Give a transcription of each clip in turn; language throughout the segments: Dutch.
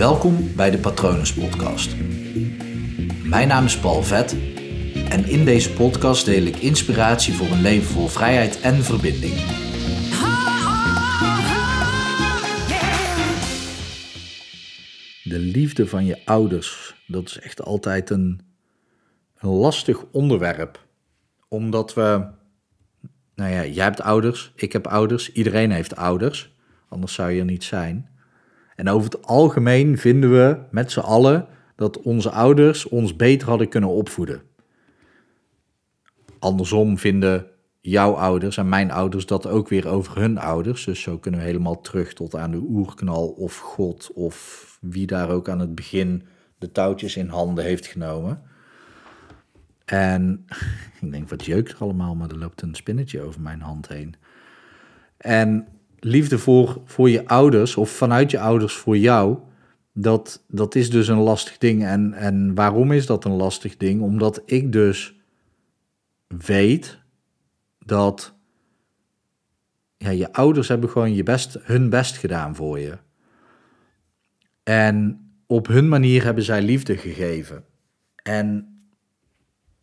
Welkom bij de Patronus Podcast. Mijn naam is Paul Vet en in deze podcast deel ik inspiratie voor een leven vol vrijheid en verbinding. De liefde van je ouders, dat is echt altijd een, een lastig onderwerp. Omdat we, nou ja, jij hebt ouders, ik heb ouders, iedereen heeft ouders, anders zou je er niet zijn. En over het algemeen vinden we met z'n allen dat onze ouders ons beter hadden kunnen opvoeden. Andersom vinden jouw ouders en mijn ouders dat ook weer over hun ouders. Dus zo kunnen we helemaal terug tot aan de oerknal of God of wie daar ook aan het begin de touwtjes in handen heeft genomen. En ik denk, wat jeukt er allemaal, maar er loopt een spinnetje over mijn hand heen. En liefde voor, voor je ouders of vanuit je ouders voor jou, dat, dat is dus een lastig ding. En, en waarom is dat een lastig ding? Omdat ik dus weet dat ja, je ouders hebben gewoon je best, hun best gedaan voor je. En op hun manier hebben zij liefde gegeven. En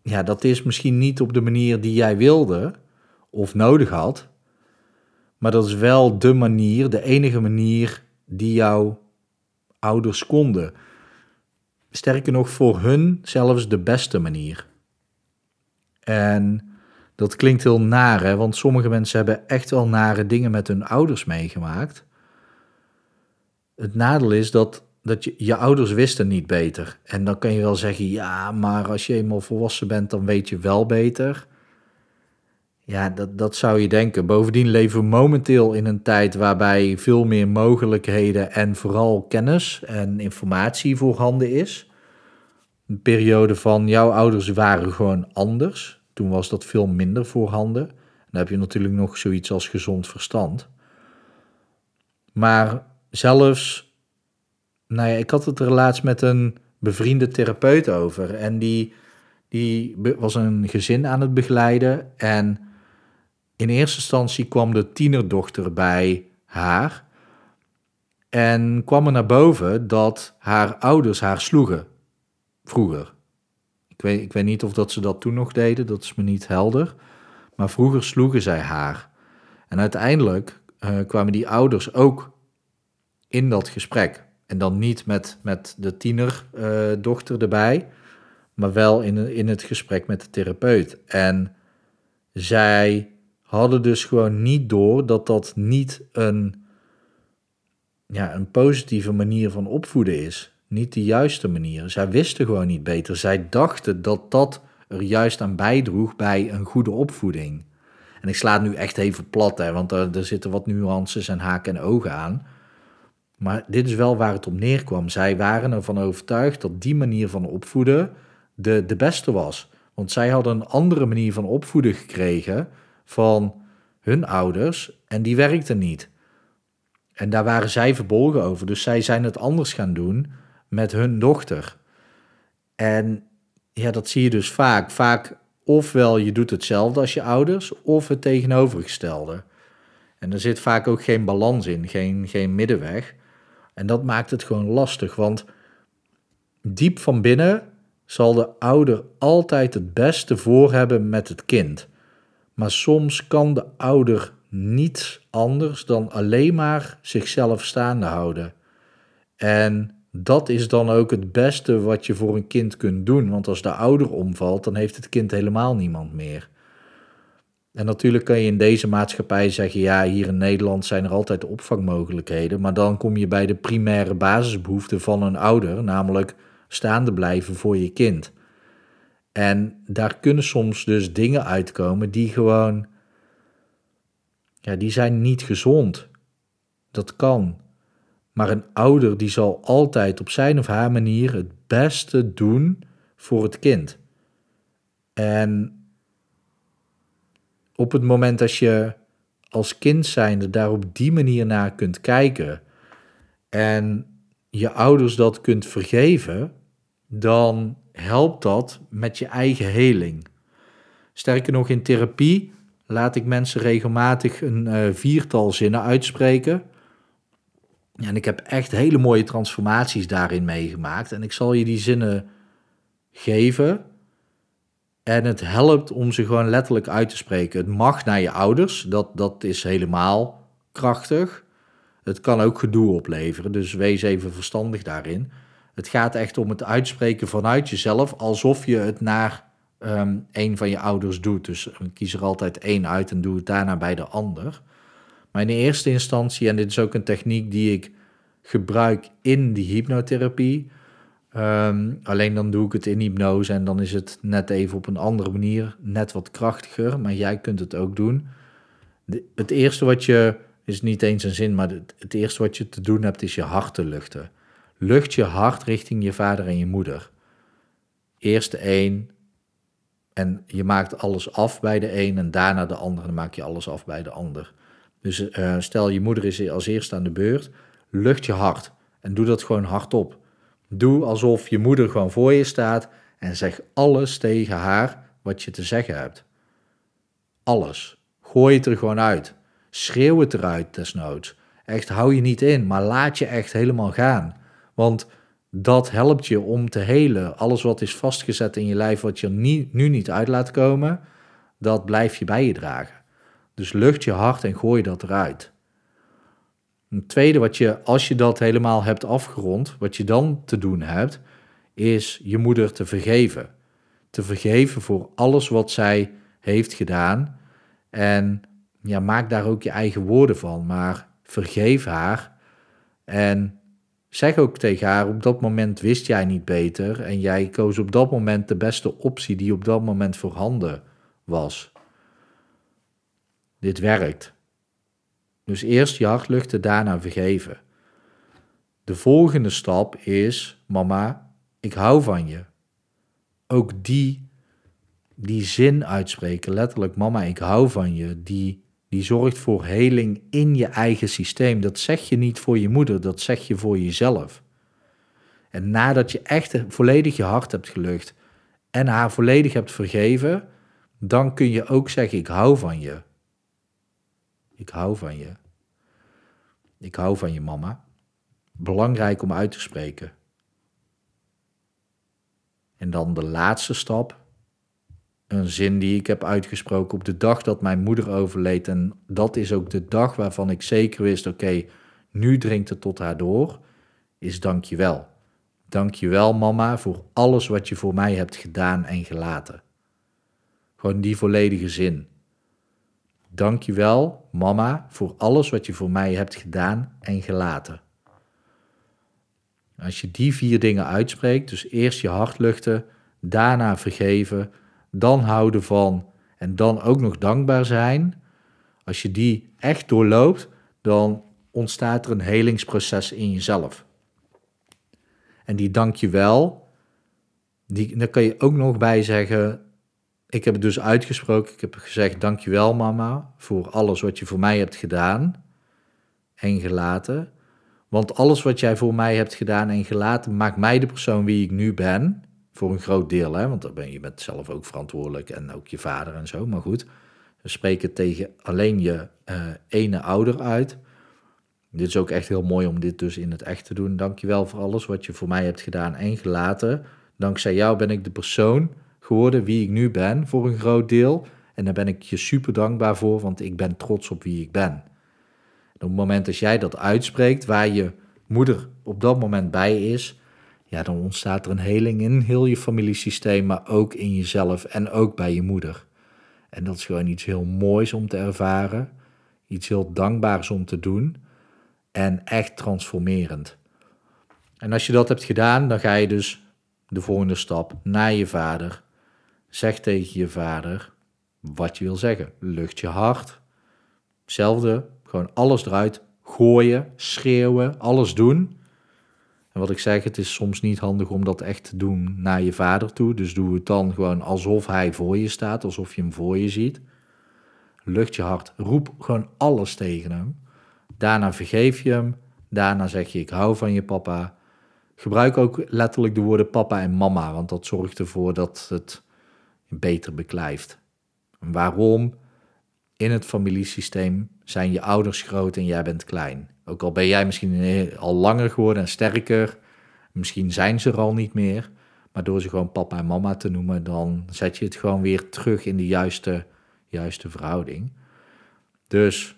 ja, dat is misschien niet op de manier die jij wilde of nodig had. Maar dat is wel de manier, de enige manier die jouw ouders konden. Sterker nog, voor hun zelfs de beste manier. En dat klinkt heel naar, hè? want sommige mensen hebben echt wel nare dingen met hun ouders meegemaakt. Het nadeel is dat, dat je, je ouders wisten niet beter. En dan kan je wel zeggen, ja, maar als je eenmaal volwassen bent, dan weet je wel beter. Ja, dat, dat zou je denken. Bovendien leven we momenteel in een tijd waarbij veel meer mogelijkheden en vooral kennis en informatie voorhanden is. Een periode van jouw ouders waren gewoon anders. Toen was dat veel minder voorhanden. Dan heb je natuurlijk nog zoiets als gezond verstand. Maar zelfs, nou ja, ik had het er laatst met een bevriende therapeut over. En die, die was een gezin aan het begeleiden. En in eerste instantie kwam de tienerdochter bij haar en kwam er naar boven dat haar ouders haar sloegen vroeger. Ik weet, niet of dat ze dat toen nog deden, dat is me niet helder. Maar vroeger sloegen zij haar. En uiteindelijk uh, kwamen die ouders ook in dat gesprek. En dan niet met, met de tienerdochter uh, erbij, maar wel in, in het gesprek met de therapeut. En zij hadden dus gewoon niet door dat dat niet een, ja, een positieve manier van opvoeden is. Niet de juiste manier. Zij wisten gewoon niet beter. Zij dachten dat dat er juist aan bijdroeg bij een goede opvoeding. En ik sla nu echt even plat, hè, want er, er zitten wat nuances en haken en ogen aan. Maar dit is wel waar het op neerkwam. Zij waren ervan overtuigd dat die manier van opvoeden de, de beste was. Want zij hadden een andere manier van opvoeden gekregen van hun ouders en die werkte niet. En daar waren zij verbolgen over. Dus zij zijn het anders gaan doen met hun dochter. En ja, dat zie je dus vaak. Vaak ofwel je doet hetzelfde als je ouders, of het tegenovergestelde. En er zit vaak ook geen balans in, geen, geen middenweg. En dat maakt het gewoon lastig, want diep van binnen zal de ouder altijd het beste voor hebben met het kind. Maar soms kan de ouder niets anders dan alleen maar zichzelf staande houden. En dat is dan ook het beste wat je voor een kind kunt doen. Want als de ouder omvalt, dan heeft het kind helemaal niemand meer. En natuurlijk kan je in deze maatschappij zeggen: ja, hier in Nederland zijn er altijd opvangmogelijkheden. Maar dan kom je bij de primaire basisbehoeften van een ouder, namelijk staande blijven voor je kind. En daar kunnen soms dus dingen uitkomen die gewoon, ja, die zijn niet gezond. Dat kan. Maar een ouder die zal altijd op zijn of haar manier het beste doen voor het kind. En op het moment dat je als kind zijnde daar op die manier naar kunt kijken en je ouders dat kunt vergeven, dan helpt dat met je eigen heling. Sterker nog, in therapie laat ik mensen regelmatig een uh, viertal zinnen uitspreken. En ik heb echt hele mooie transformaties daarin meegemaakt. En ik zal je die zinnen geven. En het helpt om ze gewoon letterlijk uit te spreken. Het mag naar je ouders, dat, dat is helemaal krachtig. Het kan ook gedoe opleveren, dus wees even verstandig daarin. Het gaat echt om het uitspreken vanuit jezelf, alsof je het naar um, een van je ouders doet. Dus kies er altijd één uit en doe het daarna bij de ander. Maar in de eerste instantie, en dit is ook een techniek die ik gebruik in die hypnotherapie. Ehm, alleen dan doe ik het in hypnose en dan is het net even op een andere manier, net wat krachtiger. Maar jij kunt het ook doen. het eerste wat je, is niet eens een zin, maar het, het eerste wat je te doen hebt is je hart te luchten. Lucht je hart richting je vader en je moeder. Eerst de een en je maakt alles af bij de een en daarna de ander. Dan maak je alles af bij de ander. Dus uh, stel je moeder is als eerste aan de beurt, lucht je hart en doe dat gewoon hardop. Doe alsof je moeder gewoon voor je staat en zeg alles tegen haar wat je te zeggen hebt. Alles. Gooi het er gewoon uit. Schreeuw het eruit desnoods. Echt hou je niet in, maar laat je echt helemaal gaan. Want dat helpt je om te helen. Alles wat is vastgezet in je lijf, wat je nu niet uit laat komen, dat blijf je bij je dragen. Dus lucht je hart en gooi dat eruit. Een tweede, wat je, als je dat helemaal hebt afgerond, wat je dan te doen hebt, is je moeder te vergeven. Te vergeven voor alles wat zij heeft gedaan. En ja, maak daar ook je eigen woorden van, maar vergeef haar. En zeg ook tegen haar, op dat moment wist jij niet beter en jij koos op dat moment de beste optie die op dat moment voorhanden was. Dit werkt. Dus eerst je hart luchten, daarna vergeven. De volgende stap is, mama, ik hou van je. Ook die, die zin uitspreken, letterlijk, mama, ik hou van je, die, die zorgt voor heling in je eigen systeem. Dat zeg je niet voor je moeder, dat zeg je voor jezelf. En nadat je echt volledig je hart hebt gelucht en haar volledig hebt vergeven, dan kun je ook zeggen, ik hou van je. Ik hou van je. Ik hou van je mama. Belangrijk om uit te spreken. En dan de laatste stap. Een zin die ik heb uitgesproken op de dag dat mijn moeder overleed. En dat is ook de dag waarvan ik zeker wist: oké, nu dringt het tot haar door. Is dankjewel. Dankjewel, mama, voor alles wat je voor mij hebt gedaan en gelaten. Gewoon die volledige zin. Dankjewel, mama, voor alles wat je voor mij hebt gedaan en gelaten. Als je die vier dingen uitspreekt, dus eerst je hart luchten, daarna vergeven, dan houden van en dan ook nog dankbaar zijn. Als je die echt doorloopt, dan ontstaat er een helingsproces in jezelf. En die dankjewel, die, daar kan je ook nog bij zeggen, ik heb het dus uitgesproken. Ik heb gezegd: Dankjewel, mama, voor alles wat je voor mij hebt gedaan en gelaten. Want alles wat jij voor mij hebt gedaan en gelaten, maakt mij de persoon wie ik nu ben. Voor een groot deel, hè? want dan ben je met zelf ook verantwoordelijk en ook je vader en zo. Maar goed, we spreken tegen alleen je uh, ene ouder uit. Dit is ook echt heel mooi om dit dus in het echt te doen. Dankjewel voor alles wat je voor mij hebt gedaan en gelaten. Dankzij jou ben ik de persoon geworden wie ik nu ben voor een groot deel. En daar ben ik je super dankbaar voor, want ik ben trots op wie ik ben. En op het moment dat jij dat uitspreekt, waar je moeder op dat moment bij is, ja, dan ontstaat er een heling in heel je familiesysteem, maar ook in jezelf en ook bij je moeder. En dat is gewoon iets heel moois om te ervaren, iets heel dankbaars om te doen en echt transformerend. En als je dat hebt gedaan, dan ga je dus de volgende stap naar je vader Zeg tegen je vader wat je wil zeggen. Lucht je hart. Hetzelfde, gewoon alles eruit. Gooien, schreeuwen, alles doen. En wat ik zeg, het is soms niet handig om dat echt te doen naar je vader toe. Dus doe het dan gewoon alsof hij voor je staat, alsof je hem voor je ziet. Lucht je hart, roep gewoon alles tegen hem. Daarna vergeef je hem. Daarna zeg je: Ik hou van je papa. Gebruik ook letterlijk de woorden papa en mama, want dat zorgt ervoor dat het beter beklijft. Waarom? In het familiesysteem zijn je ouders groot en jij bent klein. Ook al ben jij misschien al langer geworden en sterker, misschien zijn ze er al niet meer. Maar door ze gewoon papa en mama te noemen, dan zet je het gewoon weer terug in de juiste, juiste verhouding. Dus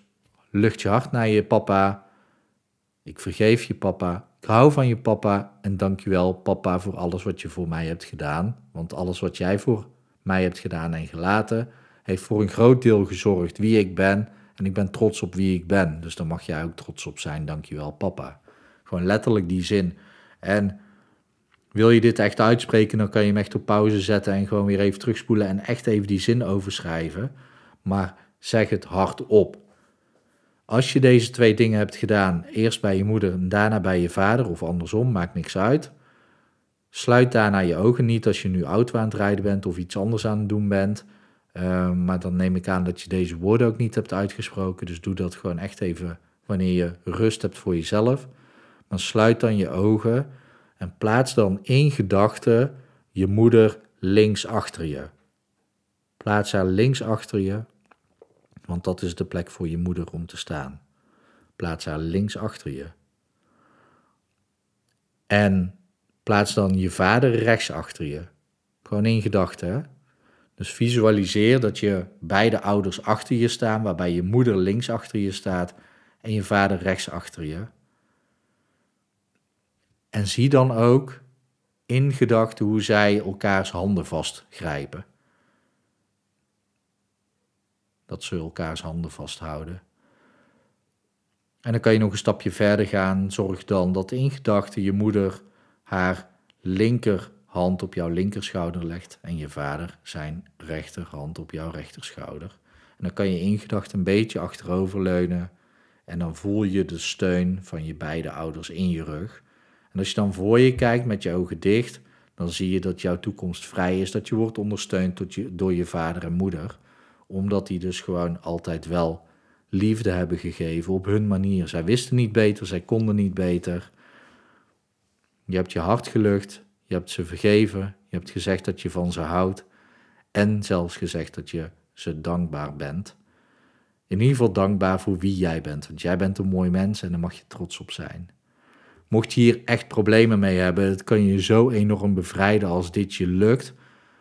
lucht je hart naar je papa. Ik vergeef je papa. Ik hou van je papa en dank je wel papa voor alles wat je voor mij hebt gedaan. Want alles wat jij voor mij hebt gedaan en gelaten, heeft voor een groot deel gezorgd wie ik ben. En ik ben trots op wie ik ben. Dus daar mag jij ook trots op zijn. Dank je wel papa. Gewoon letterlijk die zin. En wil je dit echt uitspreken, dan kan je hem echt op pauze zetten en gewoon weer even terugspoelen en echt even die zin overschrijven. Maar zeg het hardop. Als je deze twee dingen hebt gedaan, eerst bij je moeder en daarna bij je vader, of andersom, maakt niks uit. Sluit daarna je ogen niet als je nu auto aan het rijden bent of iets anders aan het doen bent. Ehm, maar dan neem ik aan dat je deze woorden ook niet hebt uitgesproken. Dus doe dat gewoon echt even wanneer je rust hebt voor jezelf. Maar sluit dan je ogen en plaats dan in gedachten je moeder links achter je. Plaats haar links achter je, want dat is de plek voor je moeder om te staan. Plaats haar links achter je. En plaats dan je vader rechts achter je. Gewoon in gedachten. Dus visualiseer dat je beide ouders achter je staan, waarbij je moeder links achter je staat en je vader rechts achter je. En zie dan ook in gedachten hoe zij elkaars handen vastgrijpen. Dat ze elkaars handen vasthouden. En dan kan je nog een stapje verder gaan. Zorg dan dat in gedachten je moeder haar linkerhand op jouw linkerschouder legt en je vader zijn rechterhand op jouw rechterschouder. En dan kan je in gedachten een beetje achteroverleunen en dan voel je de steun van je beide ouders in je rug. En als je dan voor je kijkt met je ogen dicht, dan zie je dat jouw toekomst vrij is, dat je wordt ondersteund door je vader en moeder, omdat die dus gewoon altijd wel liefde hebben gegeven op hun manier. Zij wisten niet beter, zij konden niet beter. Je hebt je hart gelucht, je hebt ze vergeven, je hebt gezegd dat je van ze houdt en zelfs gezegd dat je ze dankbaar bent. In ieder geval dankbaar voor wie jij bent, want jij bent een mooi mens en daar mag je trots op zijn. Mocht je hier echt problemen mee hebben, het kan je zo enorm bevrijden als dit je lukt.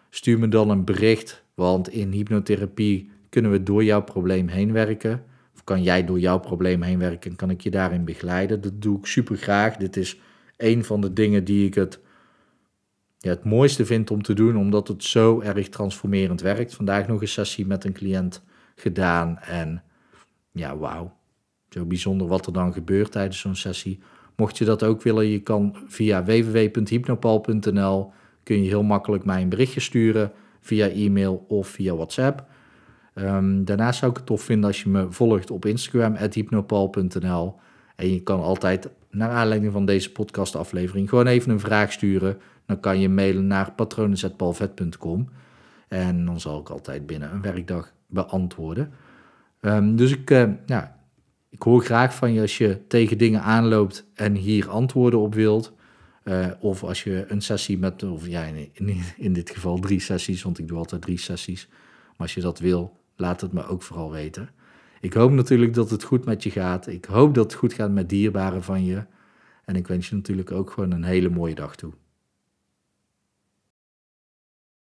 Stuur me dan een bericht, want in hypnotherapie kunnen we door jouw probleem heen werken. Of kan jij door jouw probleem heen werken en kan ik je daarin begeleiden. Dat doe ik super graag. Dit is een van de dingen die ik het, ja, het mooiste vind om te doen, omdat het zo erg transformerend werkt. Vandaag nog een sessie met een cliënt gedaan en ja, wauw. Zo bijzonder wat er dan gebeurt tijdens zo'n sessie Mocht je dat ook willen, je kan via www.hypnopal.nl kun je heel makkelijk mij een berichtje sturen via e-mail of via WhatsApp. Um, daarnaast zou ik het tof vinden als je me volgt op Instagram, hypnopal.nl. En je kan altijd, naar aanleiding van deze podcastaflevering, gewoon even een vraag sturen. Dan kan je mailen naar patronen.palvet.com. En dan zal ik altijd binnen een werkdag beantwoorden. Um, dus ik, uh, ja, ik hoor graag van je als je tegen dingen aanloopt en hier antwoorden op wilt. Uh, of als je een sessie met, of ja, in, in dit geval drie sessies, want ik doe altijd drie sessies. Maar als je dat wil, laat het me ook vooral weten. Ik hoop natuurlijk dat het goed met je gaat. Ik hoop dat het goed gaat met dierbaren van je. En ik wens je natuurlijk ook gewoon een hele mooie dag toe.